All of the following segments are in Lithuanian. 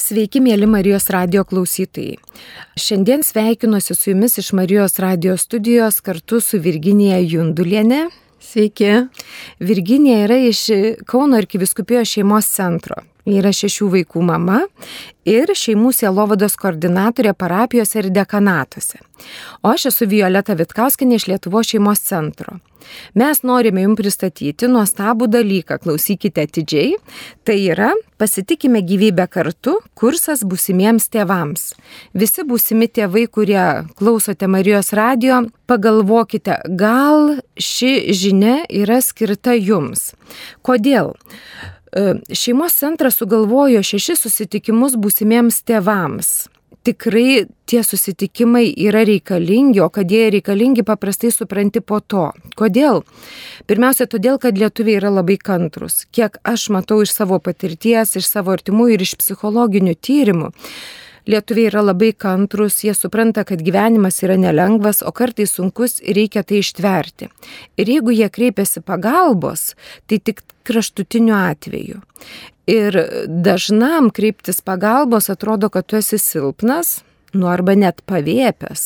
Sveiki, mėly Marijos radio klausytojai. Šiandien sveikinuosi su jumis iš Marijos radio studijos kartu su Virginija Jundulienė. Sveiki. Virginija yra iš Kauno arkiviskupijos šeimos centro. Yra šešių vaikų mama ir šeimų sielovados koordinatorė parapijose ir dekanatuose. O aš esu Violeta Vitkauskinė iš Lietuvo šeimos centro. Mes norime jums pristatyti nuostabų dalyką, klausykite atidžiai. Tai yra Pasitikime gyvybę kartu kursas būsimiems tėvams. Visi būsimi tėvai, kurie klausote Marijos radio, pagalvokite, gal ši žinia yra skirta jums. Kodėl? E, šeimos centras sugalvojo šešis susitikimus būsimiems tėvams. Tikrai tie susitikimai yra reikalingi, o kad jie reikalingi paprastai supranti po to. Kodėl? Pirmiausia, todėl, kad lietuviai yra labai kantrus. Kiek aš matau iš savo patirties, iš savo artimų ir iš psichologinių tyrimų, Lietuviai yra labai kantrus, jie supranta, kad gyvenimas yra nelengvas, o kartais sunkus ir reikia tai ištverti. Ir jeigu jie kreipiasi pagalbos, tai tik kraštutiniu atveju. Ir dažnam kreiptis pagalbos atrodo, kad tu esi silpnas, nu arba net pavėpęs.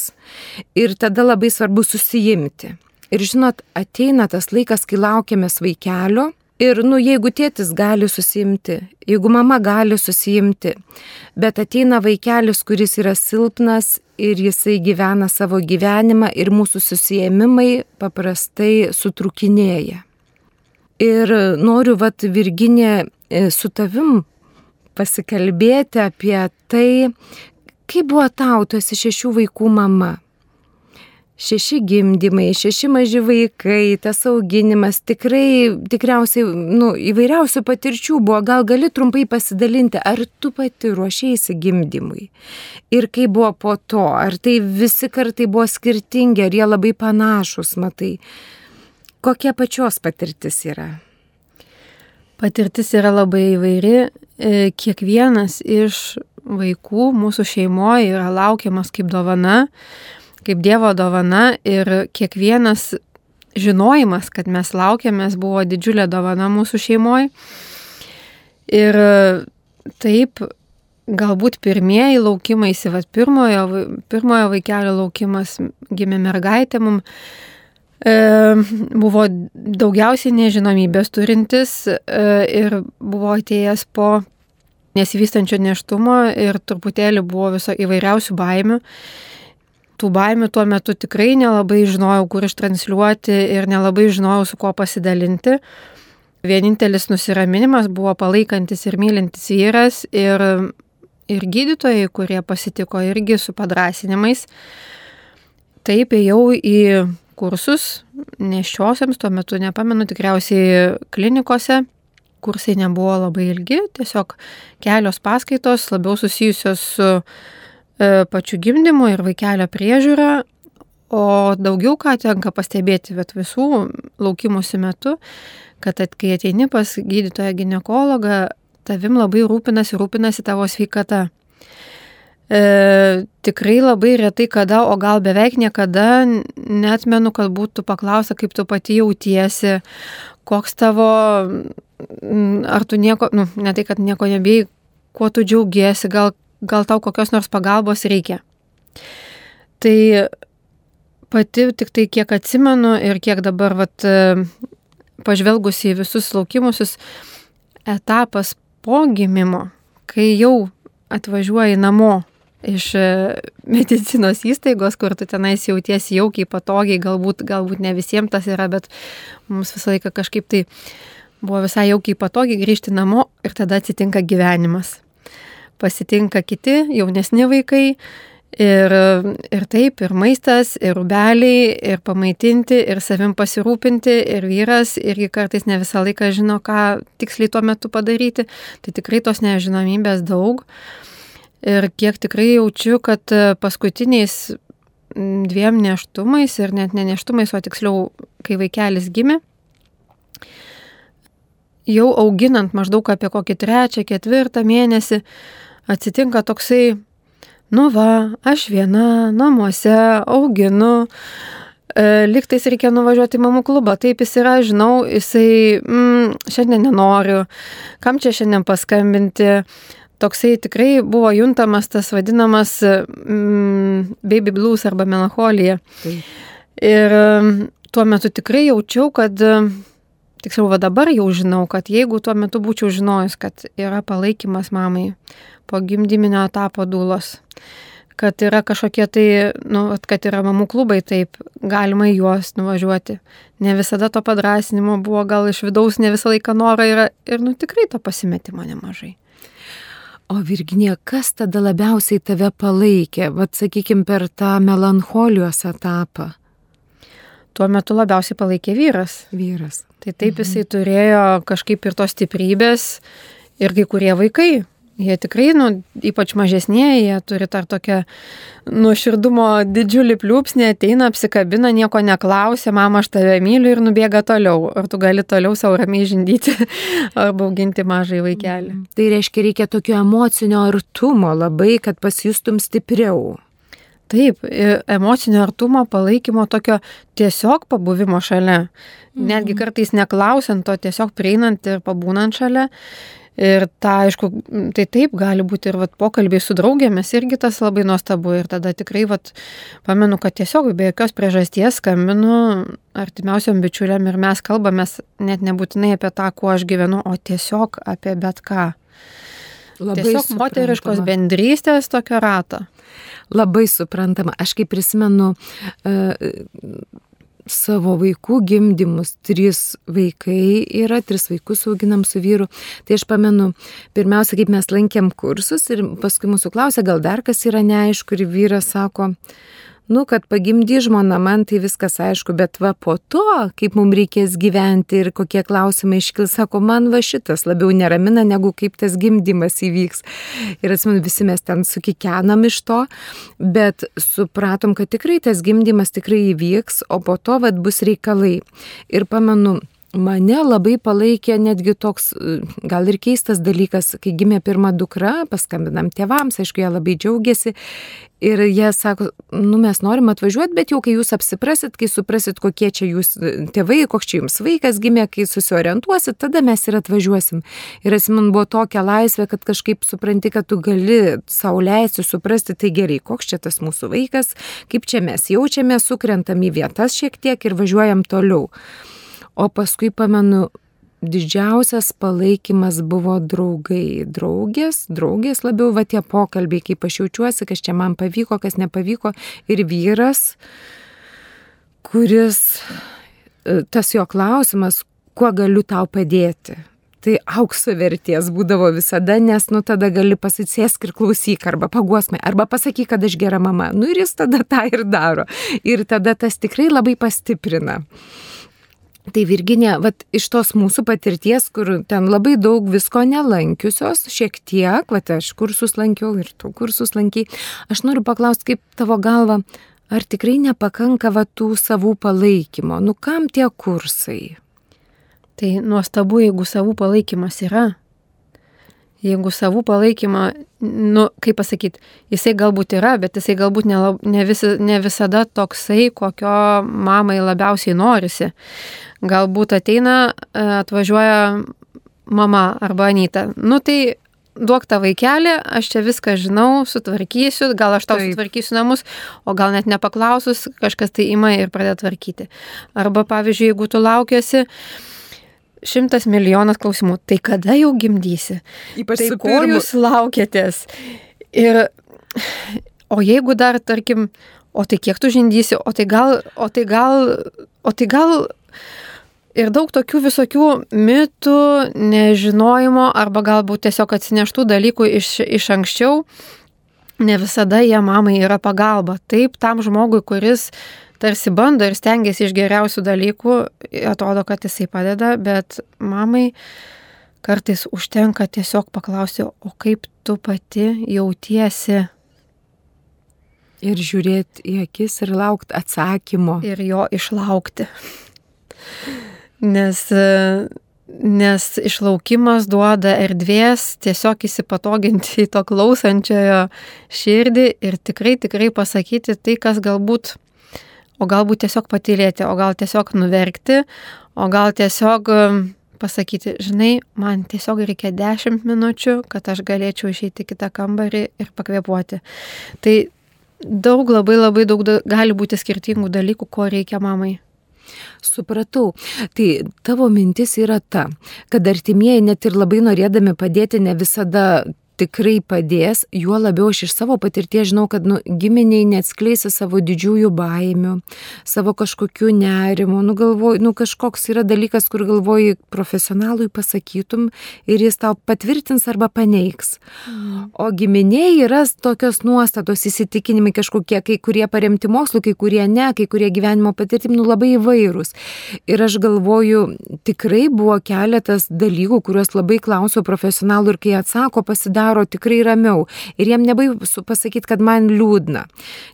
Ir tada labai svarbu susijimti. Ir žinot, ateina tas laikas, kai laukiamės vaikelio Ir, nu, jeigu tėtis gali susimti, jeigu mama gali susimti, bet ateina vaikelis, kuris yra silpnas ir jisai gyvena savo gyvenimą ir mūsų susijėmimai paprastai sutrukinėja. Ir noriu, vat, Virginė, e, su tavim pasikalbėti apie tai, kaip buvo tau, tu esi šešių vaikų mama šeši gimdymai, šeši maži vaikai, tas auginimas, tikrai, tikriausiai, nu, įvairiausių patirčių buvo. Gal gali trumpai pasidalinti, ar tu pati ruošėjai gimdymui? Ir kaip buvo po to? Ar tai visi kartai buvo skirtingi, ar jie labai panašus, matai? Kokia pačios patirtis yra? Patirtis yra labai įvairi. E, kiekvienas iš vaikų mūsų šeimoje yra laukiamas kaip dovana kaip Dievo dovana ir kiekvienas žinojimas, kad mes laukiamės, buvo didžiulė dovana mūsų šeimoje. Ir taip, galbūt pirmieji laukimai, įsivat pirmojo, pirmojo vaikelio laukimas gimė mergaitė mums. E, buvo daugiausiai nežinomybės turintis e, ir buvo atėjęs po nesivystančio neštumo ir truputėlį buvo viso įvairiausių baimių tų baimių tuo metu tikrai nelabai žinojau, kur ištransliuoti ir nelabai žinojau, su kuo pasidalinti. Vienintelis nusiraminimas buvo palaikantis ir mylintis vyras ir, ir gydytojai, kurie pasitiko irgi su padrasinimais. Taip ėjau į kursus neščiosiams, tuo metu nepamenu, tikriausiai klinikose. Kursai nebuvo labai ilgi, tiesiog kelios paskaitos labiau susijusios su pačiu gimdymu ir vaikelio priežiūra, o daugiau ką tenka pastebėti, bet visų laukimusi metu, kad at, kai ateini pas gydytoją gynekologą, tavim labai rūpinasi, rūpinasi tavo sveikata. E, tikrai labai retai kada, o gal beveik niekada netmenu, kad būtų paklausta, kaip tu pati jautiesi, koks tavo, ar tu nieko, nu, ne tai, kad nieko nebijai, kuo tu džiaugiesi, gal gal tau kokios nors pagalbos reikia. Tai pati tik tai kiek atsimenu ir kiek dabar vat, pažvelgus į visus laukimusius etapas po gimimo, kai jau atvažiuoji namo iš e, medicinos įstaigos, kur tu tenais jautiesi jaukiai, patogiai, galbūt, galbūt ne visiems tas yra, bet mums visą laiką kažkaip tai buvo visai jaukiai patogiai grįžti namo ir tada atsitinka gyvenimas pasitinka kiti jaunesni vaikai. Ir, ir taip, ir maistas, ir rubeliai, ir pamaitinti, ir savim pasirūpinti, ir vyras irgi kartais ne visą laiką žino, ką tiksliai tuo metu padaryti. Tai tikrai tos nežinomybės daug. Ir kiek tikrai jaučiu, kad paskutiniais dviem neštumais ir net ne neštumais, o tiksliau, kai vaikelis gimė, jau auginant maždaug apie kokį trečią, ketvirtą mėnesį, atsitinka toksai, nu va, aš viena namuose auginu, e, liktais reikia nuvažiuoti į mamų klubą, taip jis yra, žinau, jisai mm, šiandien nenoriu, kam čia šiandien paskambinti. toksai tikrai buvo juntamas tas vadinamas mm, baby blues arba melancholija. Taip. Ir mm, tuo metu tikrai jaučiau, kad, tiksliau, va dabar jau žinau, kad jeigu tuo metu būčiau žinojus, kad yra palaikymas mamai po gimdyminio etapo dūlos, kad yra kažkokie tai, nu, kad yra mamų klubai, taip, galima į juos nuvažiuoti. Ne visada to padrasinimo buvo, gal iš vidaus ne visą laiką norą yra ir, nu, tikrai to pasimetimo nemažai. O Virginija, kas tada labiausiai tave palaikė, vad sakykime, per tą melancholijos etapą? Tuo metu labiausiai palaikė vyras. Vyras. Tai taip jisai turėjo kažkaip ir tos stiprybės ir kai kurie vaikai. Jie tikrai, nu, ypač mažesnėje, jie turi dar tokią nuoširdumo didžiulį pliūpsnį, ateina, apsikabina, nieko neklausia, mama, aš tave myliu ir nubėga toliau. Ar tu gali toliau savo ramiai žindyti arba auginti mažai vaikelį. Tai reiškia, reikia tokio emocinio artumo labai, kad pasijustum stipriau. Taip, emocinio artumo, palaikymo, tokio tiesiog pabuvimo šalia. Netgi kartais neklausiant to, tiesiog prieinant ir pabūnant šalia. Ir ta, aišku, tai taip gali būti ir vat, pokalbiai su draugėmis, irgi tas labai nuostabu. Ir tada tikrai, vat, pamenu, kad tiesiog be jokios priežasties skambinu artimiausiam bičiuliam ir mes kalbamės net nebūtinai apie tą, kuo aš gyvenu, o tiesiog apie bet ką. Tiesiog moteriškos bendrystės tokio rato. Labai suprantama. Aš kaip prisimenu uh, savo vaikų gimdymus, trys vaikai yra, tris vaikus auginam su vyru. Tai aš pamenu, pirmiausia, kaip mes lankėm kursus ir paskui mūsų klausė, gal dar kas yra neaišku ir vyras sako, nu, kad pagimdy žmona, man tai viskas aišku, bet va po to, kaip mums reikės gyventi ir kokie klausimai iškils, sako, man va šitas labiau neramina, negu kaip tas gimdymas įvyks. Ir atsimenu, visi mes ten sukikenam iš to, bet supratom, kad tikrai tas gimdymas tikrai įvyks, o po to vad bus reikalai. Ir pamenu, Mane labai palaikė netgi toks, gal ir keistas dalykas, kai gimė pirma dukra, paskambinam tėvams, aišku, jie labai džiaugiasi ir jie sako, nu mes norim atvažiuoti, bet jau kai jūs apsiprasit, kai suprasit, kokie čia jūs tėvai, koks čia jums vaikas gimė, kai susiorientuosit, tada mes ir atvažiuosim. Ir atsimenu, buvo tokia laisvė, kad kažkaip supranti, kad tu gali sauliaisti, suprasti, tai gerai, koks čia tas mūsų vaikas, kaip čia mes jaučiame, sukrentam į vietas šiek tiek ir važiuojam toliau. O paskui pamenu, didžiausias palaikymas buvo draugai, draugės, draugės labiau, va tie pokalbiai, kaip aš jaučiuosi, kas čia man pavyko, kas nepavyko. Ir vyras, kuris, e, tas jo klausimas, kuo galiu tau padėti. Tai aukso verties būdavo visada, nes nu tada gali pasisėsk ir klausyk, arba paguosmai, arba pasakyk, kad aš gera mama. Nu ir jis tada tą ir daro. Ir tada tas tikrai labai pastiprina. Tai Virginė, vat, iš tos mūsų patirties, kur ten labai daug visko nelankiusios, šiek tiek, vat, aš kursus lankiau ir tu kursus lankiai, aš noriu paklausti, kaip tavo galva, ar tikrai nepakanka va, tų savų palaikymo, nu kam tie kursai? Tai nuostabu, jeigu savų palaikymas yra. Jeigu savų palaikymą, nu, kaip pasakyti, jisai galbūt yra, bet jisai galbūt ne, ne, visi, ne visada toksai, kokio mamai labiausiai norisi. Galbūt ateina, e, atvažiuoja mama arba anyta. Nu tai duok tą vaikelį, aš čia viską žinau, sutvarkysiu, gal aš tau Taip. Sutvarkysiu namus, o gal net nepaklausus, kažkas tai ima ir pradeda tvarkyti. Arba pavyzdžiui, jeigu tu laukiasi, šimtas milijonas klausimų, tai kada jau gimdysi? Ypač Tai ko jūs laukiatės? Ir, o jeigu dar, tarkim, o tai kiek tu žindysi, o tai gal, o tai gal, o tai gal ir daug tokių visokių mitų, nežinojimo arba galbūt tiesiog atsineštų dalykų iš, iš anksčiau, ne visada jie mamai yra pagalba. Taip, tam žmogui, kuris tarsi bando ir stengiasi iš geriausių dalykų, atrodo, kad jisai padeda, bet mamai kartais užtenka tiesiog paklausti, o kaip tu pati jautiesi Ir žiūrėti į akis ir laukti atsakymo. ir jo išlaukti. Nes, nes išlaukimas duoda erdvės tiesiog įsipatoginti į to klausančiojo širdį ir tikrai, tikrai pasakyti tai, kas galbūt, o galbūt tiesiog patylėti, o gal tiesiog nuverkti, o gal tiesiog e, pasakyti, žinai, man tiesiog reikia 10 minučių, kad aš galėčiau išeiti į kitą kambarį ir pakvepuoti. Tai daug, labai labai daug gali būti skirtingų dalykų, ko reikia mamai. Supratau. Tai tavo mintis yra ta, kad artimieji net ir labai norėdami padėti ne visada tikrai padės, juo labiau aš iš savo patirties žinau, kad nu, giminiai neatskleisi savo didžiųjų baimių, savo kažkokių nerimų, nu, galvoj, nu kažkoks yra dalykas, kur galvoji profesionalui pasakytum ir jis tau patvirtins arba paneigs. Mm. O giminiai yra tokios nuostatos, įsitikinimai kažkokie, kai kurie paremti mokslu, kai kurie ne, kai kurie gyvenimo patirtim, nu labai įvairūs. Ir aš galvoju, tikrai buvo keletas dalykų, kuriuos labai klausiau profesionalų ir kai atsako pasidaro, pasidaro tikrai ramiau. Ir jiem nebaisu pasakyti, kad man liūdna.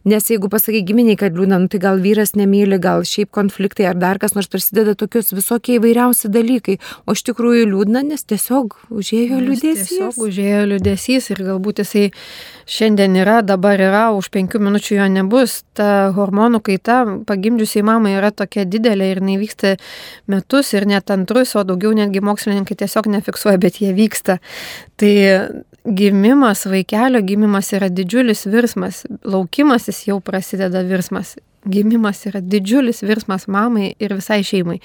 Nes jeigu pasakai giminiai, kad liūdna, nu, tai gal vyras nemyli, gal šiaip konfliktai ar dar kas nors prasideda tokius visokie įvairiausi dalykai. O iš tikrųjų liūdna, nes tiesiog užėjo liūdėsys. Tiesiog užėjo liūdėsys ir galbūt jisai šiandien yra, dabar yra, už penkių minučių jo nebus. Ta hormonų kaita pagimdžiusiai mamai yra tokia didelė ir nevyksta metus ir net antrus, o daugiau netgi mokslininkai tiesiog nefiksuoja, bet jie vyksta. Tai gimimas, vaikelio gimimas yra didžiulis virsmas, laukimasis jau prasideda virsmas, gimimas yra didžiulis virsmas mamai ir visai šeimai.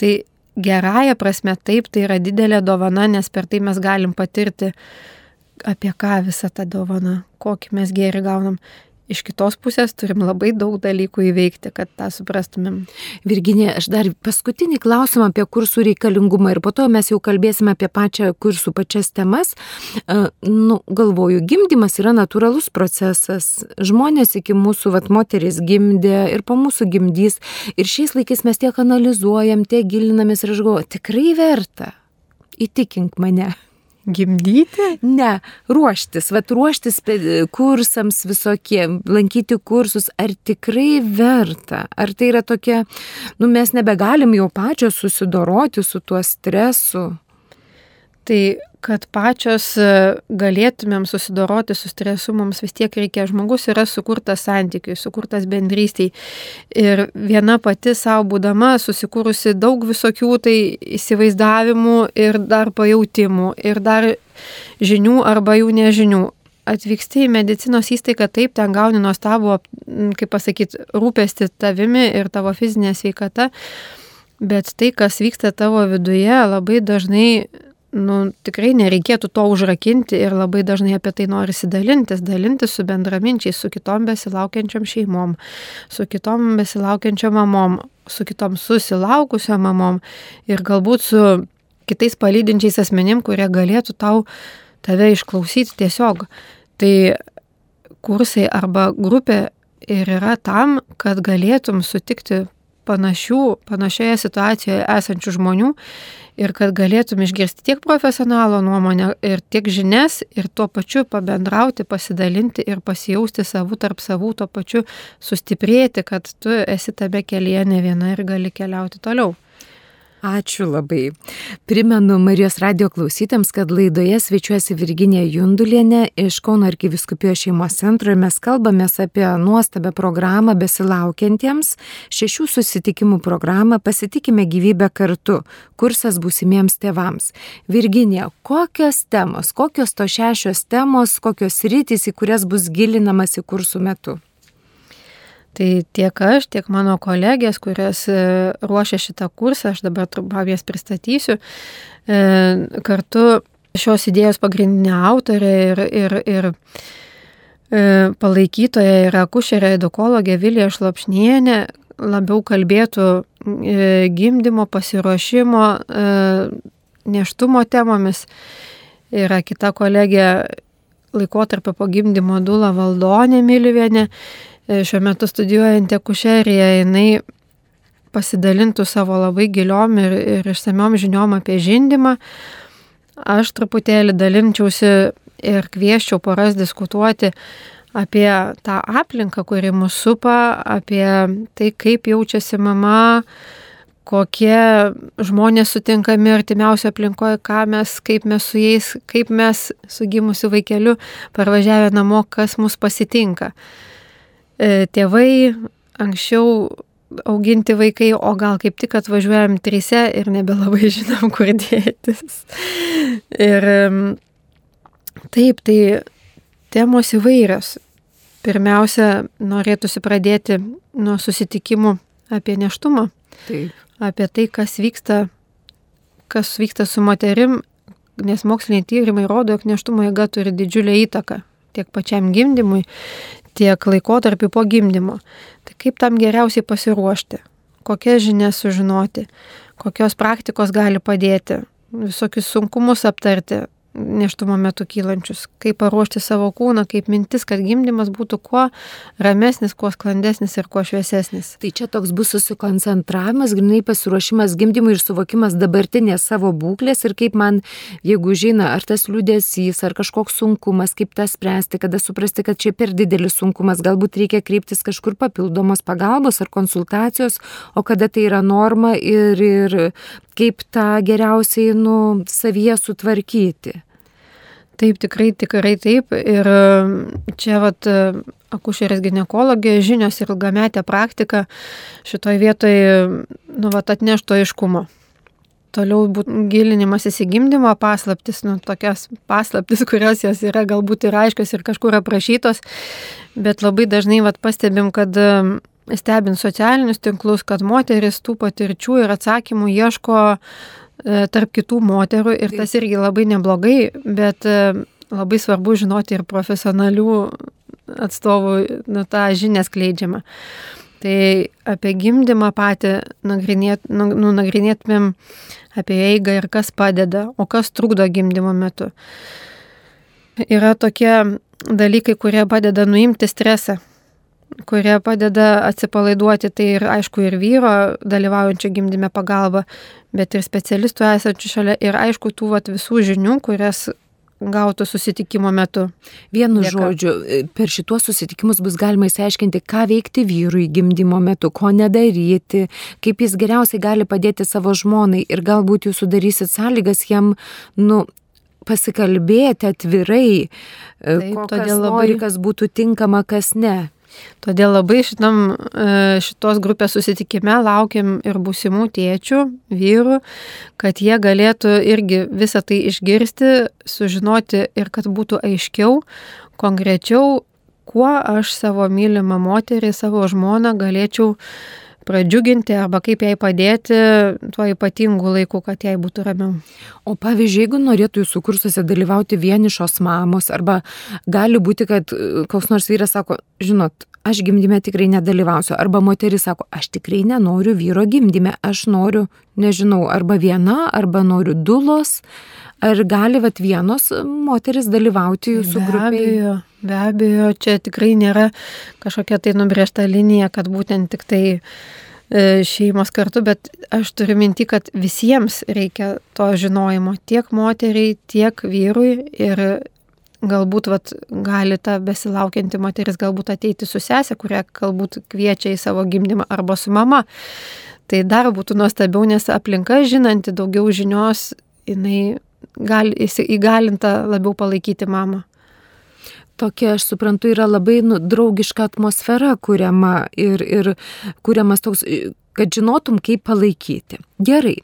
Tai gerąją prasme taip, tai yra didelė dovana, nes per tai mes galim patirti, apie ką visa ta dovana, kokį mes gėrį gaunam iš kitos pusės turim labai daug dalykų įveikti, kad tą suprastumėm. Virginė, aš dar paskutinį klausimą apie kursų reikalingumą ir po to mes jau kalbėsime apie pačią kursų pačias temas. Nu, galvoju, gimdymas yra natūralus procesas. Žmonės iki mūsų, vat, moteris gimdė ir po mūsų gimdys. Ir šiais laikais mes tiek analizuojam, tiek gilinamės ir aš galvoju, tikrai verta. Įtikink mane. Gimdyti? Ne, ruoštis, vad ruoštis kursams visokie, lankyti kursus, ar tikrai verta, ar tai yra tokia, nu mes nebegalim jau pačios susidoroti su tuo stresu. Tai kad pačios e, galėtumėm susidoroti su stresu, mums vis tiek reikia, žmogus yra sukurtas santykiui, sukurtas bendrystiai. Ir viena pati savo būdama susikūrusi daug visokių tai įsivaizdavimų ir dar pajūtimų, ir dar žinių arba jų nežinių. Atvyksti į medicinos įstaigą, taip, ten gauni nuostabų, kaip pasakyti, rūpesti tavimi ir tavo fizinė sveikata, bet tai, kas vyksta tavo viduje, labai dažnai nu, tikrai nereikėtų to užrakinti ir labai dažnai apie tai norisi dalintis, dalintis su bendraminčiais, su kitom besilaukiančiam šeimom, su kitom besilaukiančiam mamom, su kitom susilaukusiam mamom ir galbūt su kitais palydinčiais asmenim, kurie galėtų tau tave išklausyti tiesiog. Tai kursai arba grupė ir yra tam, kad galėtum sutikti panašių, panašioje situacijoje esančių žmonių ir kad galėtum išgirsti tiek profesionalo nuomonę ir tiek žinias ir tuo pačiu pabendrauti, pasidalinti ir pasijausti savų tarp savų, tuo pačiu sustiprėti, kad tu esi tame kelyje ne viena ir gali keliauti toliau. Ačiū labai. Primenu Marijos radio klausytėms, kad laidoje svečiuosi Virginija Jundulienė iš Kauno arkiviskupijos šeimos centro ir mes kalbamės apie nuostabę programą besilaukiantiems, šešių susitikimų programą Pasitikime gyvybę kartu, kursas būsimiems tėvams. Virginija, kokios temos, kokios to šešios temos, kokios rytis, į kurias bus gilinamasi kursų metu? Tai tiek aš, tiek mano kolegės, kurios e, ruošia šitą kursą, aš dabar trumpam jas pristatysiu, e, kartu šios idėjos pagrindinė autorė ir, ir, ir e, palaikytoja yra kušerė edukologė Vilija Šlapšnienė, labiau kalbėtų gimdymo, pasiruošimo, neštumo temomis. Yra kita kolegė laikotarpio po gimdymo Dula Valdonė Milivienė šiuo metu studijuojanti akušerija, jinai pasidalintų savo labai giliom ir, ir išsamiom žiniom apie žindimą. Aš truputėlį dalinčiausi ir kvieščiau poras diskutuoti apie tą aplinką, kuri mus supa, apie tai, kaip jaučiasi mama, kokie žmonės sutinkami artimiausio aplinkoje, ką mes, kaip mes su jais, kaip mes su gimusiu vaikeliu parvažiavę namo, kas mus pasitinka. E, tėvai anksčiau auginti vaikai, o gal kaip tik atvažiuojam trise ir nebelabai žinom, kur dėtis. Ir taip, tai temos įvairios. Pirmiausia, norėtųsi pradėti nuo susitikimų apie neštumą. Taip. Apie tai, kas vyksta, kas vyksta su moterim, nes moksliniai tyrimai rodo, jog neštumo jėga turi didžiulę įtaką tiek pačiam gimdymui, tiek laikotarpiu po gimdymo. Tai kaip tam geriausiai pasiruošti, kokias žinias sužinoti, kokios praktikos gali padėti, visokius sunkumus aptarti, neštumo metu kylančius, kaip paruošti savo kūną, kaip mintis, kad gimdymas būtų kuo ramesnis, kuo sklandesnis ir kuo šviesesnis. Tai čia toks bus susikoncentravimas, grinai pasiruošimas gimdymui ir suvokimas dabartinės savo būklės ir kaip man, jeigu žina, ar tas liūdėsys, ar kažkoks sunkumas, kaip tą spręsti, kada suprasti, kad čia per didelis sunkumas, galbūt reikia kreiptis kažkur papildomos pagalbos ar konsultacijos, o kada tai yra norma ir, ir kaip tą geriausiai nu, savyje sutvarkyti. Taip, tikrai, tikrai taip. Ir um, čia vat akušerės gynekologė žinios ir ilgametė praktika šitoj vietoje nu, vat, atneštų aiškumo. Toliau būtų gilinimas įsigimdymo paslaptis, nu, tokias paslaptis, kurios jos yra galbūt ir aiškios ir kažkur aprašytos, bet labai dažnai vat, pastebim, kad um, stebint socialinius tinklus, kad moteris tų patirčių ir atsakymų ieško e, tarp kitų moterų ir tas irgi labai neblogai, bet e, labai svarbu žinoti ir profesionalių atstovų nu, tą žinią skleidžiamą. Tai apie gimdymą patį nagrinėt, nu, nu, nagrinėtumėm apie eigą ir kas padeda, o kas trukdo gimdymo metu. Yra tokie dalykai, kurie padeda nuimti stresą kurie padeda atsipalaiduoti, tai ir aišku ir vyro dalyvaujančio gimdyme pagalba, bet ir specialistų esančių šalia ir aišku tų vat, visų žinių, kurias gautų susitikimo metu. Vienu Dėka. žodžiu, per šituos susitikimus bus galima įsiaiškinti, ką veikti vyrui gimdymo metu, ko nedaryti, kaip jis geriausiai gali padėti savo žmonai ir galbūt jūs sudarysit sąlygas jam, nu, pasikalbėti atvirai, Taip, kokias labai... nori, kas būtų tinkama, kas ne. Todėl labai šitam, e, šitos grupės susitikime laukiam ir būsimų tėčių, vyrų, kad jie galėtų irgi visą tai išgirsti, sužinoti ir kad būtų aiškiau, konkrečiau, kuo aš savo mylimą moterį, savo žmoną galėčiau pradžiuginti arba kaip jai padėti tuo ypatingu laiku, kad jai būtų ramiau. O pavyzdžiui, jeigu norėtų jūsų kursuose dalyvauti vienišos mamos arba gali būti, kad e, koks nors vyras sako, žinot, aš gimdyme tikrai nedalyvausiu. Arba moteris sako, aš tikrai nenoriu vyro gimdyme, aš noriu, nežinau, arba viena, arba noriu dulos. Ar gali vat vienos moteris dalyvauti jūsų grupėje? Be abejo, be abejo, čia tikrai nėra kažkokia tai nubriežta linija, kad būtent tik tai e, šeimos kartu, bet aš turiu minti, kad visiems reikia to žinojimo, tiek moteriai, tiek vyrui ir galbūt vat, gali ta besilaukianti moteris galbūt ateiti su sesė, kurią galbūt kviečia į savo gimdymą arba su mama. Tai dar būtų nuostabiau, nes aplinka žinanti daugiau žinios, jinai gali, įgalinta labiau palaikyti mamą. Tokia, aš suprantu, yra labai nu, draugiška atmosfera kuriama ir, ir kuriamas toks, kad žinotum, kaip palaikyti. Gerai,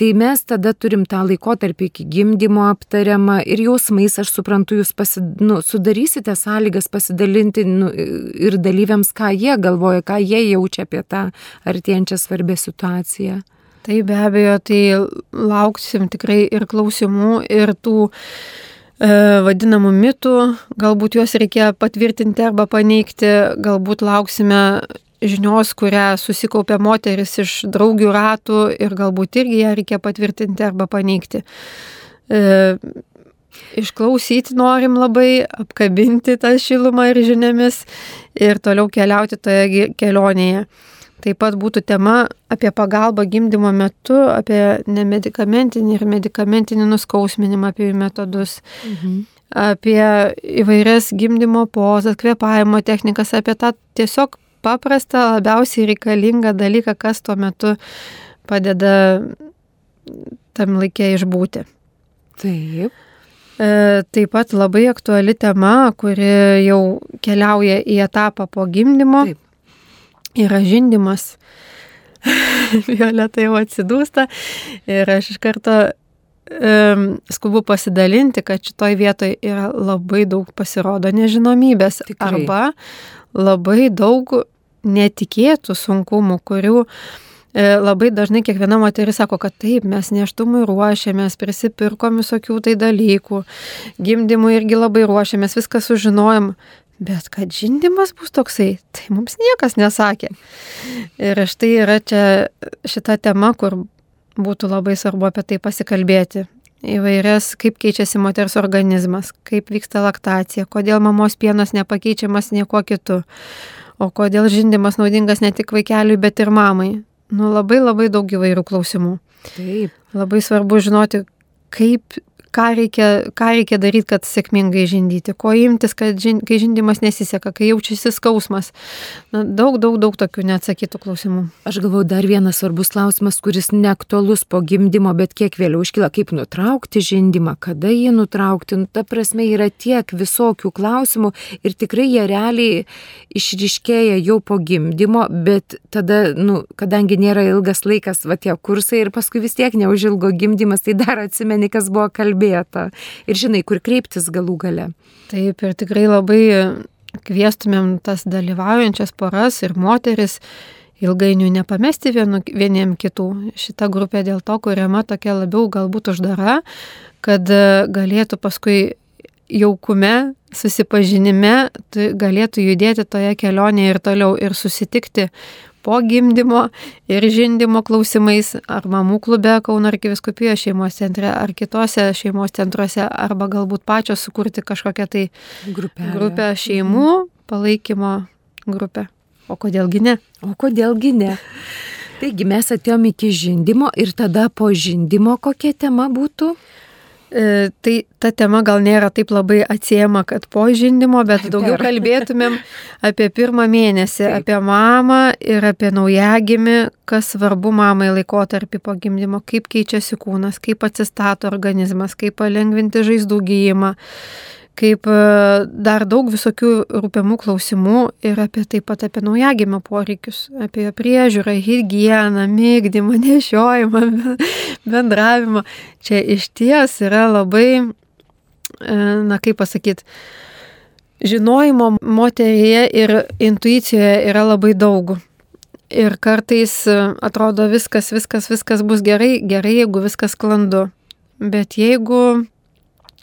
tai mes tada turim tą laikotarpį iki gimdymo aptariamą ir jausmais, aš suprantu, jūs pasi, nu, sudarysite sąlygas pasidalinti nu, ir dalyviams, ką jie galvoja, ką jie jaučia apie tą artėjančią svarbę situaciją. Tai be abejo, tai lauksim tikrai ir klausimų, ir tų e, vadinamų mitų, galbūt juos reikia patvirtinti arba paneigti, galbūt lauksime žinios, kurią susikaupė moteris iš draugių ratų ir galbūt irgi ją reikia patvirtinti arba paneigti. E, išklausyti norim labai, apkabinti tą šilumą ir žiniomis ir toliau keliauti toje kelionėje. Taip pat būtų tema apie pagalbą gimdymo metu, apie nemedikamentinį ir medikamentinį nuskausminimą, apie jų metodus, mhm. apie įvairias gimdymo pozas, kvepavimo technikas, apie tą tiesiog paprastą, labiausiai reikalingą dalyką, kas tuo metu padeda tam laikė išbūti. Taip. E, taip pat labai aktuali tema, kuri jau keliauja į etapą po gimdymo. Taip yra žindimas. Violeta jau atsidūsta ir aš iš karto um, skubu pasidalinti, kad šitoj vietoj yra labai daug pasirodo nežinomybės Tikrai. arba labai daug netikėtų sunkumų, kurių e, labai dažnai kiekviena moteris sako, kad taip, mes neštumui ruošiamės, prisipirkom visokių tai dalykų, gimdymui irgi labai ruošiamės, viską sužinojom, bet kad žindimas bus toksai, tai mums niekas nesakė. Ir štai yra čia šita tema, kur būtų labai svarbu apie tai pasikalbėti. Įvairias, kaip keičiasi moters organizmas, kaip vyksta laktacija, kodėl mamos pienas nepakeičiamas niekuo kitu, o kodėl žindimas naudingas ne tik vaikeliui, bet ir mamai. Nu, labai labai daug įvairių klausimų. Taip. Labai svarbu žinoti, kaip ką reikia, ką reikia daryti, kad sėkmingai žindyti, ko imtis, kad žin, kai žindimas nesiseka, kai jaučiasi skausmas. Na, daug, daug, daug tokių neatsakytų klausimų. Aš galvoju, dar vienas svarbus klausimas, kuris neaktualus po gimdymo, bet kiek vėliau iškyla, kaip nutraukti žindimą, kada jį nutraukti. Nu, ta prasme, yra tiek visokių klausimų ir tikrai jie realiai išriškėja jau po gimdymo, bet tada, nu, kadangi nėra ilgas laikas, va tie kursai ir paskui vis tiek neužilgo gimdymas, tai dar atsimeni, kas buvo kalbėta kalbėta ir žinai, kur kreiptis galų gale. Taip, ir tikrai labai kvieštumėm tas dalyvaujančias poras ir moteris ilgainiui nepamesti vienu, vieniem kitų. Šita grupė dėl to kuriama tokia labiau galbūt uždara, kad galėtų paskui jaukume, susipažinime, galėtų judėti toje kelionėje ir toliau ir susitikti po gimdymo ir žindimo klausimais, ar mamų klube Kauno arkiviskupijos šeimos centre, ar kitose šeimos centruose, arba galbūt pačios sukurti kažkokią tai Grupelę. grupę šeimų palaikymo grupę. O kodėlgi ne? O kodėlgi ne? Taigi mes atėjom iki žindimo ir tada po žindimo kokia tema būtų? E, tai ta tema gal nėra taip labai atsiema, kad po žindimo, bet daugiau kalbėtumėm apie pirmą mėnesį, Taip. apie mamą ir apie naujagimį, kas svarbu mamai laikotarpį po gimdymo, kaip keičiasi kūnas, kaip atsistato organizmas, kaip palengvinti žaizdų gyjimą, kaip e, dar daug visokių rūpiamų klausimų ir apie taip pat apie naujagimio poreikius, apie priežiūrą, higieną, mygdymą, nešiojimą, bendravimą. Čia iš ties yra labai, e, na kaip pasakyti, žinojimo moteryje ir intuicijoje yra labai daug. Ir kartais e, atrodo viskas, viskas, viskas bus gerai, gerai, jeigu viskas sklandu. Bet jeigu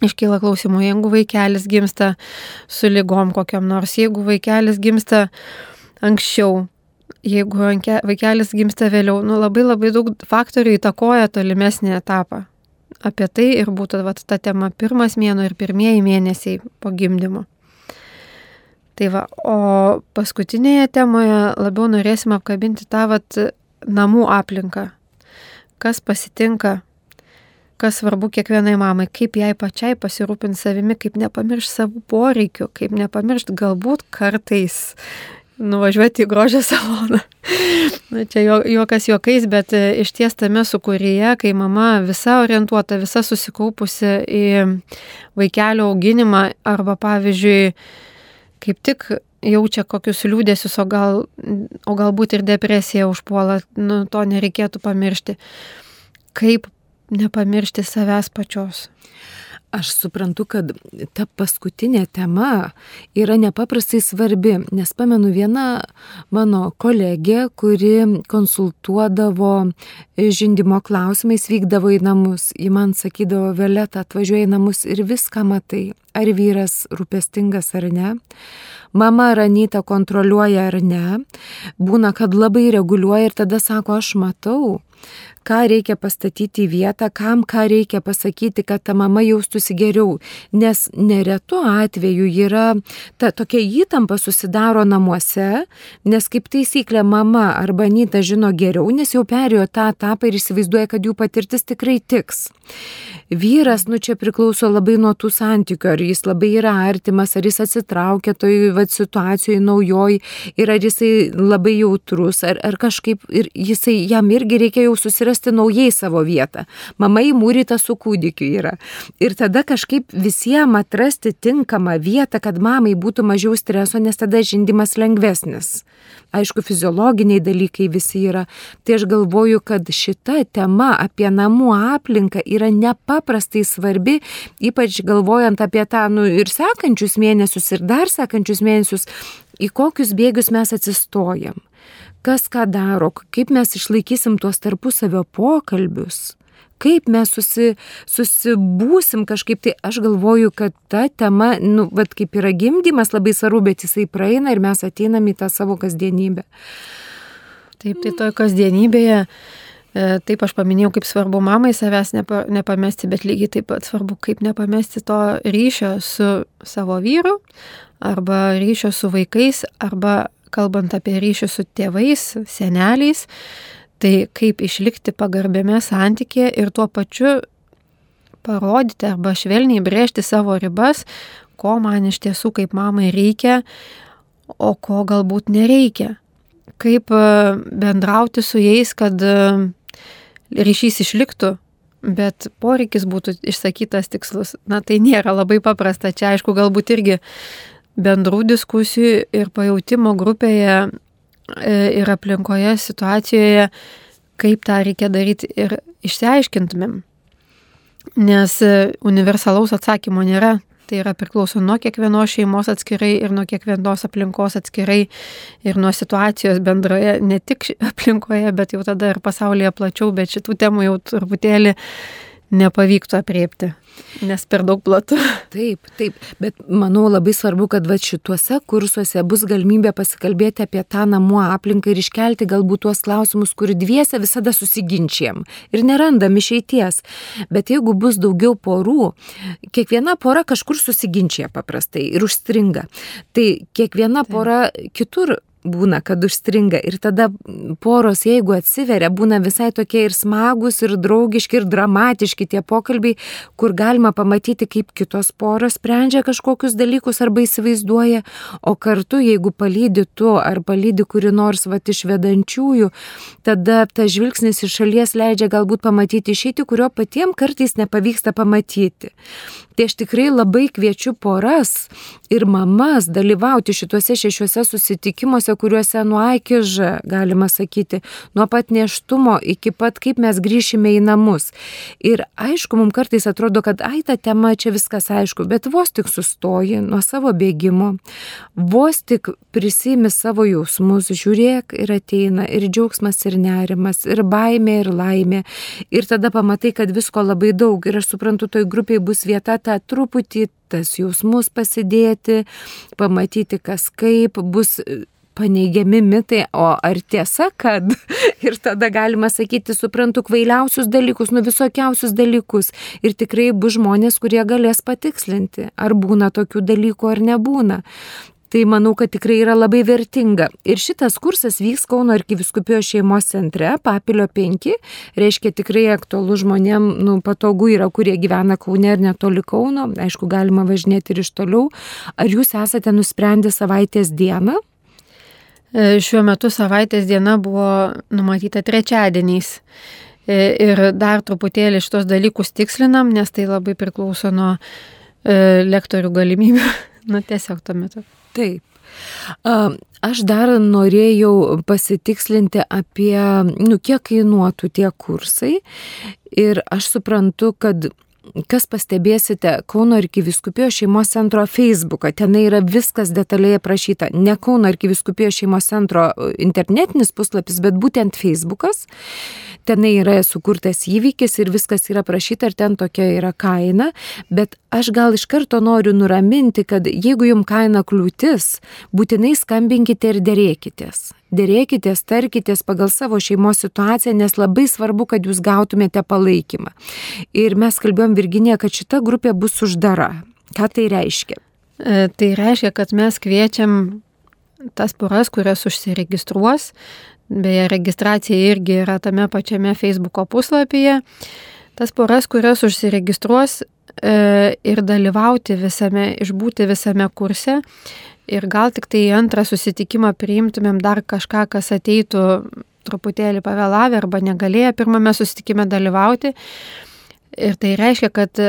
iškyla klausimų, jeigu vaikelis gimsta su lygom kokiam nors, jeigu vaikelis gimsta anksčiau, jeigu vaikelis gimsta vėliau, nu labai labai daug faktorių įtakoja tolimesnį etapą. Apie tai ir būtų vat, ta tema pirmas mėno ir pirmieji mėnesiai po gimdymo. Tai va, o paskutinėje temoje labiau norėsime apkabinti tą vat, namų aplinką. Kas pasitinka, kas svarbu kiekvienai mamai, kaip jai pačiai pasirūpinti savimi, kaip nepamiršti savų poreikių, kaip nepamiršti galbūt kartais nuvažiuoti į grožio saloną. Na, čia juokas juokais, bet e, iš ties tame sukūryje, kai mama visa orientuota, visa susikaupusi į vaikelio auginimą arba pavyzdžiui, kaip tik jaučia kokius liūdėsius, o, gal, o galbūt ir depresija užpuola, nu, to nereikėtų pamiršti. Kaip nepamiršti savęs pačios. Aš suprantu, kad ta paskutinė tema yra nepaprastai svarbi, nes pamenu vieną mano kolegę, kuri konsultuodavo žindimo klausimais, vykdavo į namus. Ji man sakydavo, Violeta, atvažiuoja į namus ir viską matai, ar vyras rūpestingas ar ne. Mama Ranyta kontroliuoja ar ne. Būna, kad labai reguliuoja ir tada sako, aš matau, ką reikia pastatyti į vietą, kam ką reikia pasakyti, kad ta mama jaustųsi geriau. Nes neretu atveju yra ta tokia įtampa susidaro namuose, nes kaip taisyklė mama arba Nyta žino geriau, nes jau perėjo tą etapą ir įsivaizduoja, kad jų patirtis tikrai tiks. Vyras, nu čia priklauso labai nuo tų santykių, ar jis labai yra artimas, ar jis atsitraukia toj vat, situacijoje naujoj ir ar jisai labai jautrus, ar, ar kažkaip ir jisai jam irgi reikia jau susirasti susirasti naujai savo vietą. Mama įmūryta su kūdikiu yra. Ir tada kažkaip visiems atrasti tinkamą vietą, kad mamai būtų mažiau streso, nes tada žindimas lengvesnis. Aišku, fiziologiniai dalykai visi yra. Tai aš galvoju, kad šita tema apie namų aplinką yra nepaprastai svarbi, ypač galvojant apie tą nu, ir sekančius mėnesius, ir dar sekančius mėnesius, į kokius bėgius mes atsistojam kas ką daro, kaip mes išlaikysim tuos tarpusavio pokalbius kaip mes susi, susibūsim kažkaip, tai aš galvoju, kad ta tema, nu, vad kaip yra gimdymas labai svarbu, bet jisai praeina ir mes ateinam į tą savo kasdienybę. Taip, tai toje kasdienybėje, e, taip aš paminėjau, kaip svarbu mamai savęs nepa, nepamesti, bet lygiai taip pat svarbu, kaip nepamesti to ryšio su savo vyru, arba ryšio su vaikais, arba kalbant apie ryšį su tėvais, seneliais, Tai kaip išlikti pagarbiame santykėje ir tuo pačiu parodyti arba švelniai brėžti savo ribas, ko man iš tiesų kaip mamai reikia, o ko galbūt nereikia. Kaip e, bendrauti su jais, kad e, ryšys išliktų, bet poreikis būtų išsakytas tikslus. Na tai nėra labai paprasta. Čia aišku, galbūt irgi bendrų diskusijų ir pajūtimo grupėje E, ir aplinkoje situacijoje, kaip tą reikia daryti ir išsiaiškintumėm. Nes e, universalaus atsakymo nėra. Tai yra priklauso nuo kiekvienos šeimos atskirai ir nuo kiekvienos aplinkos atskirai ir nuo situacijos bendroje, ne tik aplinkoje, bet jau tada ir pasaulyje plačiau, bet šitų temų jau truputėlį nepavyktų apriepti. Nes per daug platu. Taip, taip, bet manau labai svarbu, kad va šituose kursuose bus galimybė pasikalbėti apie tą namų aplinką ir iškelti galbūt tuos klausimus, kur dviese visada susiginčiam ir nerandam išeities. Bet jeigu bus daugiau porų, kiekviena pora kažkur susiginčia paprastai ir užstringa. Tai kiekviena pora kitur būna, kad užstringa ir tada poros, jeigu atsiveria, būna visai tokie ir smagus, ir draugiški, ir dramatiški tie pokalbiai, kur galima pamatyti, kaip kitos poros sprendžia kažkokius dalykus arba įsivaizduoja, o kartu, jeigu palydi tu ar palydi kuri nors va iš vedančiųjų, tada tas žvilgsnis iš šalies leidžia galbūt pamatyti išeitį, kurio patiems kartais nepavyksta pamatyti. Tai aš tikrai labai kviečiu poras ir mamas dalyvauti šituose šešiuose susitikimuose, kuriuose nuo akiža, galima sakyti, nuo pat neštumo iki pat kaip mes grįšime į namus. Ir aišku, mums kartais atrodo, kad ai ta tema čia viskas aišku, bet vos tik sustoji nuo savo bėgimo, vos tik prisimi savo jausmus, žiūrėk ir ateina ir džiaugsmas ir nerimas, ir baimė ir laimė. Ir tada pamatai, kad visko labai daug ir aš suprantu, toj grupiai bus vieta tą truputį tas jausmus pasidėti, pamatyti, kas kaip bus paneigiami mitai, o ar tiesa, kad ir tada galima sakyti, suprantu kvailiausius dalykus, nu visokiausius dalykus ir tikrai bus žmonės, kurie galės patikslinti, ar būna tokių dalykų ar nebūna. Tai manau, kad tikrai yra labai vertinga. Ir šitas kursas vyks Kauno arkiviskupijos šeimos centre, Papilio 5. Reiškia tikrai aktualu žmonėm, nu, patogu yra, kurie gyvena Kaune ir netoli Kauno. Aišku, galima važinėti ir iš toliau. Ar jūs esate nusprendę savaitės dieną? E, šiuo metu savaitės diena buvo numatyta trečiadieniais. E, ir dar truputėlį šitos dalykus tikslinam, nes tai labai priklauso nuo e, lektorių galimybių. nu, tiesiog tuo metu. Taip. Aš dar norėjau pasitikslinti apie, nu, kiek kainuotų tie kursai. Ir aš suprantu, kad kas pastebėsite Kauno arkiviskupijos šeimos centro Facebooką, ten yra viskas detaliai aprašyta. Ne Kauno arkiviskupijos šeimos centro internetinis puslapis, bet būtent Facebookas tenai yra sukurtas įvykis ir viskas yra prašyta ir ten tokia yra kaina, bet aš gal iš karto noriu nuraminti, kad jeigu jums kaina kliūtis, būtinai skambinkite ir dėrėkitės. Dėrėkitės, tarkitės pagal savo šeimos situaciją, nes labai svarbu, kad jūs gautumėte palaikymą. Ir mes kalbėjom Virginė, kad šita grupė bus uždara. Ką tai reiškia? E, tai reiškia, kad mes kviečiam tas poras, kurios užsiregistruos, Beje, registracija irgi yra tame pačiame Facebook'o puslapyje. Tas poras, kurios užsiregistruos ir dalyvauti visame, išbūti visame kurse. Ir gal tik tai antrą susitikimą priimtumėm dar kažką, kas ateitų truputėlį pavėlavę arba negalėję pirmame susitikime dalyvauti. Ir tai reiškia, kad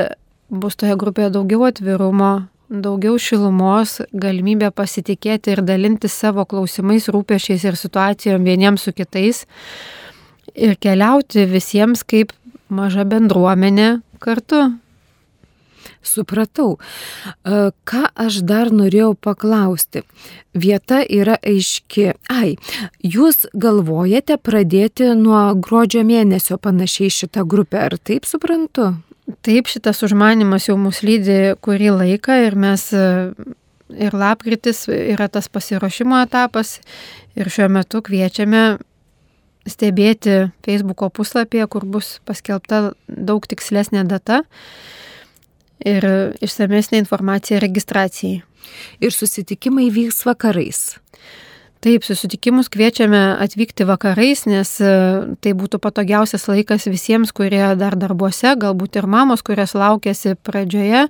bus toje grupėje daugiau atvirumo, daugiau šilumos, galimybė pasitikėti ir dalinti savo klausimais, rūpešiais ir situacijom vieniems su kitais. Ir keliauti visiems kaip maža bendruomenė kartu Supratau. E, ką aš dar norėjau paklausti? Vieta yra aiški. Ai, jūs galvojate pradėti nuo gruodžio mėnesio panašiai šitą grupę, ar taip suprantu? Taip, šitas užmanimas jau mus lydi kurį laiką ir mes e, ir lapkritis yra tas pasiruošimo etapas ir šiuo metu kviečiame stebėti Facebook'o puslapyje, kur bus paskelbta daug tikslesnė data ir išsamesnė informacija registracijai. Ir susitikimai vyks vakarais. Taip, susitikimus kviečiame atvykti vakarais, nes e, tai būtų patogiausias laikas visiems, kurie dar darbuose, galbūt ir mamos, kurios laukėsi pradžioje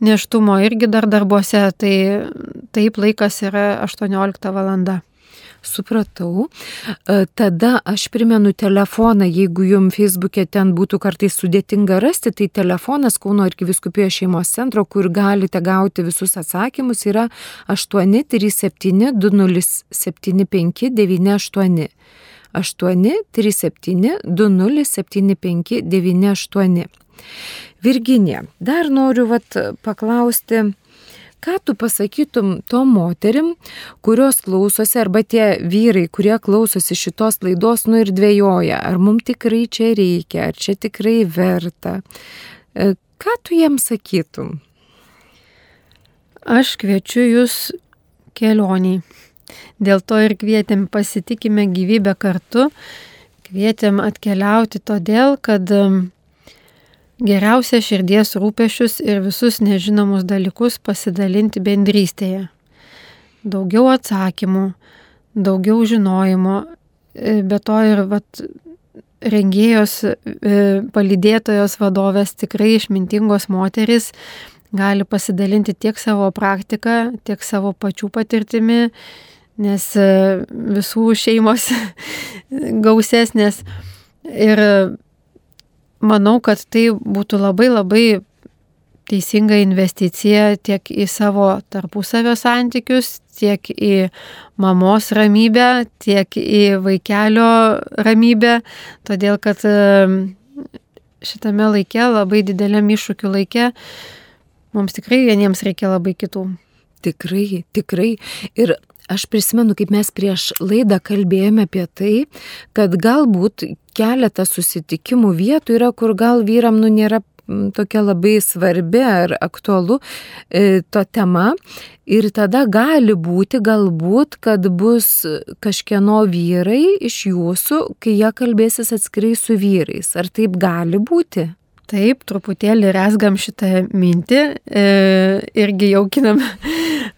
neštumo irgi dar darbuose, tai taip laikas yra 18 valanda. Supratau. E, tada aš primenu telefoną, jeigu jums Facebook'e ten būtų kartais sudėtinga rasti, tai telefonas Kauno arkiviskupijos šeimos centro, kur galite gauti visus atsakymus, yra 837 2075 98. 837 2075 98. Virginija, dar noriu vat, paklausti, ką tu pasakytum tom moterim, kurios klausosi, arba tie vyrai, kurie klausosi šitos laidos, nu ir dvėjoja, ar mums tikrai čia reikia, ar čia tikrai verta. E, ką tu jiems sakytum? Aš kviečiu jūs kelioniai. Dėl to ir kvietėm pasitikime gyvybę kartu, kvietėm atkeliauti todėl, kad Geriausia širdies rūpešius ir visus nežinomus dalykus pasidalinti bendrystėje. Daugiau atsakymų, daugiau žinojimo, e, be to ir vat, rengėjos, e, palydėtojos vadovės, tikrai išmintingos moteris gali pasidalinti tiek savo praktiką, tiek savo pačių patirtimi, nes e, visų šeimos gausesnės. Ir manau, kad tai būtų labai labai teisinga investicija tiek į savo tarpusavio santykius, tiek į mamos ramybę, tiek į vaikelio ramybę, todėl kad šitame laike, labai dideliam iššūkiu laike, mums tikrai vieniems reikia labai kitų. Tikrai, tikrai. Ir Aš prisimenu, kaip mes prieš laidą kalbėjome apie tai, kad galbūt keletas susitikimų vietų yra, kur gal vyram nu nėra tokia labai svarbi ar aktualu e, to tema. Ir tada gali būti galbūt, kad bus kažkieno vyrai iš jūsų, kai jie kalbėsis atskirai su vyrais. Ar taip gali būti? Taip, truputėlį resgam šitą mintį, e, irgi jaukinam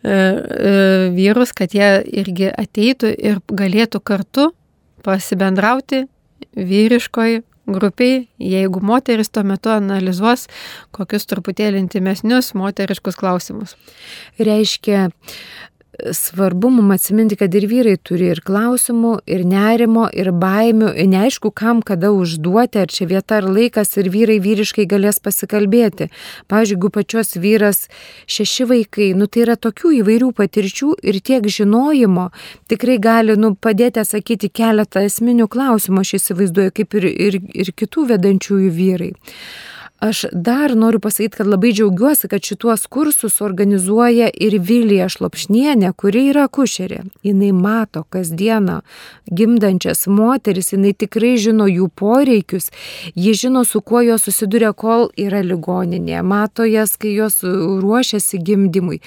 vyrus, kad jie irgi ateitų ir galėtų kartu pasibendrauti vyriškoj grupiai, jeigu moteris tuo metu analizuos kokius truputėlį intimesnius moteriškus klausimus. Reiškia, svarbu mums atsiminti, kad ir vyrai turi ir klausimų, ir nerimo, ir baimių, ir neaišku, kam kada užduoti, ar čia vieta ar laikas, ir vyrai vyriškai galės pasikalbėti. Pavyzdžiui, jeigu pačios vyras šeši vaikai, nu tai yra tokių įvairių patirčių ir tiek žinojimo, tikrai gali nu, padėti atsakyti keletą esminių klausimų, aš įsivaizduoju, kaip ir, ir, ir kitų vedančiųjų vyrai. Aš dar noriu pasakyti, kad labai džiaugiuosi, kad šituos kursus organizuoja ir Vilija Šlopšnienė, kuri yra kušerė. Jis mato kasdieną gimdančias moteris, jinai tikrai žino jų poreikius, ji žino, su kuo jos susiduria, kol yra ligoninėje, mato jas, kai jos ruošiasi gimdymui.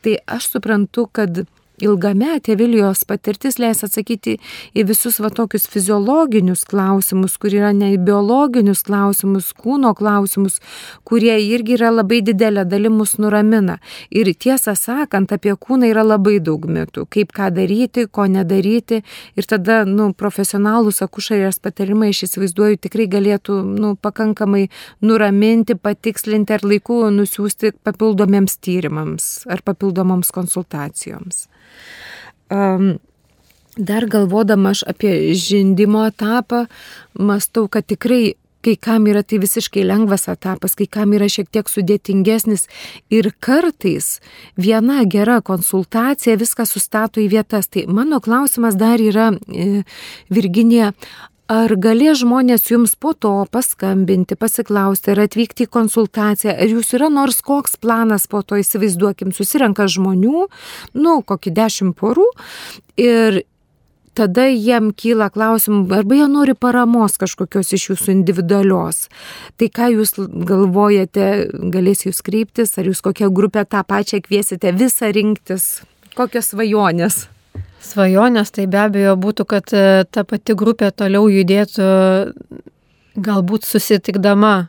Tai aš suprantu, kad ilgametė Vilijos patirtis leis atsakyti į visus va tokius fiziologinius klausimus, kur yra ne biologinius klausimus, kūno klausimus, kurie irgi yra labai didelė dalim mus nuramina. Ir tiesą sakant, apie kūną yra labai daug mitų, kaip ką daryti, ko nedaryti. Ir tada, nu, profesionalūs akušarės patarimai, aš įsivaizduoju, tikrai galėtų, nu, pakankamai nuraminti, patikslinti ar laiku nusiųsti papildomiems tyrimams ar papildomoms konsultacijoms. Um, dar galvodama aš apie žindimo etapą, mastau, kad tikrai kai kam yra tai visiškai lengvas etapas, kai kam yra šiek tiek sudėtingesnis ir kartais viena gera konsultacija viską sustato į vietas. Tai mano klausimas dar yra, e, Virginija, Ar galės žmonės jums po to paskambinti, pasiklausti, ar atvykti į konsultaciją, ar jūs yra nors koks planas po to, įsivaizduokim, susirenka žmonių, nu, kokį dešimt porų ir tada jiem kyla klausimų, arba jie nori paramos kažkokios iš jūsų individualios. Tai ką jūs galvojate, galės jūs kreiptis, ar jūs kokią grupę tą pačią kviesite visą rinktis, kokios svajonės? Svajonės tai be abejo būtų, kad e, ta pati grupė toliau judėtų galbūt susitikdama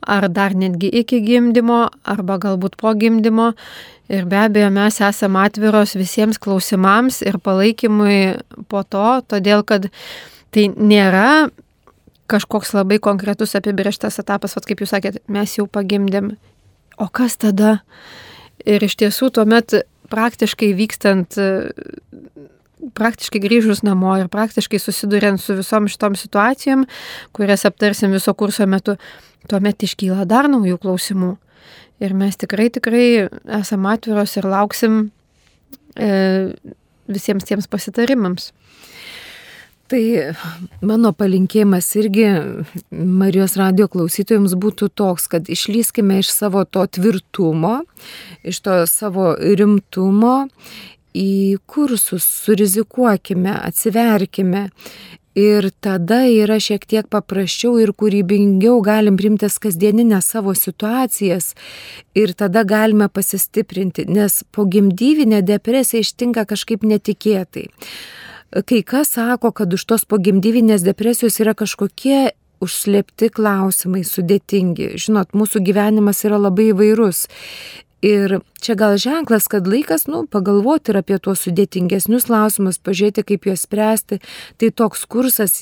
ar dar netgi iki gimdymo, arba galbūt po gimdymo. Ir be abejo, mes esame atviros visiems klausimams ir palaikymui po to, todėl kad tai nėra kažkoks labai konkretus apibrieštas etapas, vat, kaip jūs sakėt, mes jau pagimdėm. O kas tada? Ir iš tiesų tuomet praktiškai vykstant, praktiškai grįžus namo ir praktiškai susiduriant su visom šitom situacijom, kurias aptarsim viso kurso metu, tuomet iškyla dar naujų klausimų. Ir mes tikrai, tikrai esame atviros ir lauksim e, visiems tiems pasitarimams. Tai mano palinkėjimas irgi Marijos radio klausytojams būtų toks, kad išlyskime iš savo to tvirtumo, iš to savo rimtumo į kursus, surizikuokime, atsiverkime. Ir tada yra šiek tiek paprasčiau ir kūrybingiau galim primtis kasdieninės savo situacijas ir tada galime pasistiprinti, nes po gimdyvinė depresija ištinka kažkaip netikėtai kai kas sako, kad už tos pogimdyvinės depresijos yra kažkokie užslėpti klausimai, sudėtingi. Žinot, mūsų gyvenimas yra labai įvairus. Ir čia gal ženklas, kad laikas, nu, pagalvoti ir apie tuos sudėtingesnius klausimus, pažiūrėti, kaip juos spręsti. Tai toks kursas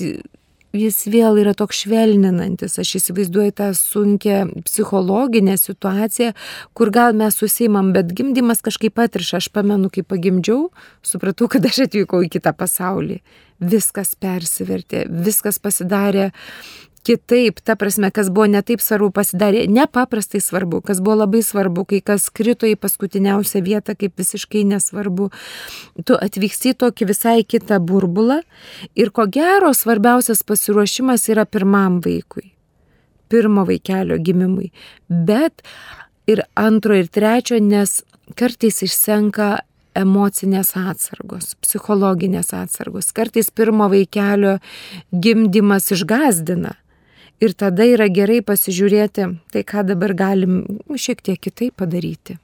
jis vėl yra toks švelninantis. Aš įsivaizduoju tą sunkę psichologinę situaciją, kur gal mes susimam, bet gimdymas kažkaip atriša. Aš pamenu, kai pagimdžiau, supratau, kad aš atvykau į kitą pasaulį. Viskas persivertė, viskas pasidarė kitaip, ta prasme, kas buvo netaip svarbu, pasidarė nepaprastai svarbu, kas buvo labai svarbu, kai kas krito į paskutiniausią vietą, kaip visiškai nesvarbu. Tu atvyksti tokį visai kitą burbulą ir ko gero svarbiausias pasiruošimas yra pirmam vaikui, pirmo vaikelio gimimui. Bet ir antro ir trečio, nes kartais išsenka emocinės atsargos, psichologinės atsargos. Kartais pirmo vaikelio gimdymas išgazdina. Ir tada yra gerai pasižiūrėti, tai ką dabar galim šiek tiek kitaip padaryti.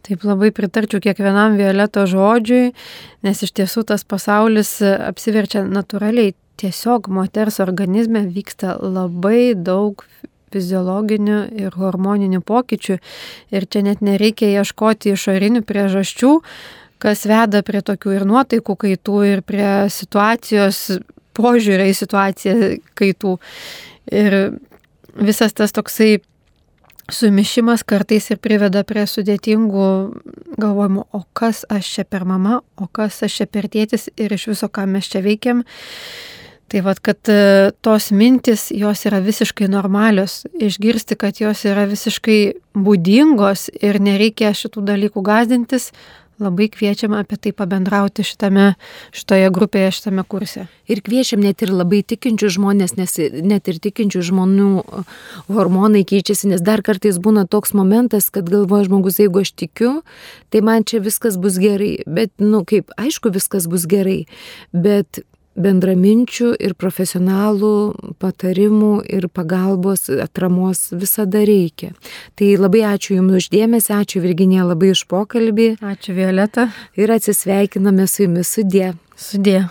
Taip labai pritarčiau kiekvienam violeto žodžiui, nes iš tiesų tas pasaulis apsiverčia natūraliai. Tiesiog moters organizme vyksta labai daug fiziologinių ir hormoninių pokyčių ir čia net nereikia ieškoti išorinių priežasčių, kas veda prie tokių ir nuotaikų kaitų ir prie situacijos požiūrė į situaciją kaitų. Ir visas tas toksai sumišimas kartais ir priveda prie sudėtingų galvojimų, o kas aš čia per mama, o kas aš čia per tėtis ir iš viso, ką mes čia veikiam. Tai vad, kad e, tos mintis, jos yra visiškai normalios, išgirsti, kad jos yra visiškai būdingos ir nereikia šitų dalykų gazdintis, labai kviečiam apie tai pabendrauti šitame, šitoje grupėje, šitame kurse. Ir kviečiam net ir labai tikinčių žmonės, nes net ir tikinčių žmonių hormonai keičiasi, nes dar kartais būna toks momentas, kad galvoja žmogus, jeigu aš tikiu, tai man čia viskas bus gerai. Bet, nu, kaip, aišku, viskas bus gerai, bet bendraminčių ir profesionalų patarimų ir pagalbos atramos visada reikia. Tai labai ačiū Jums uždėmesi, ačiū Virginija labai už pokalbį. Ačiū Violeta. Ir atsisveikiname su Jumis sudė. Sudė.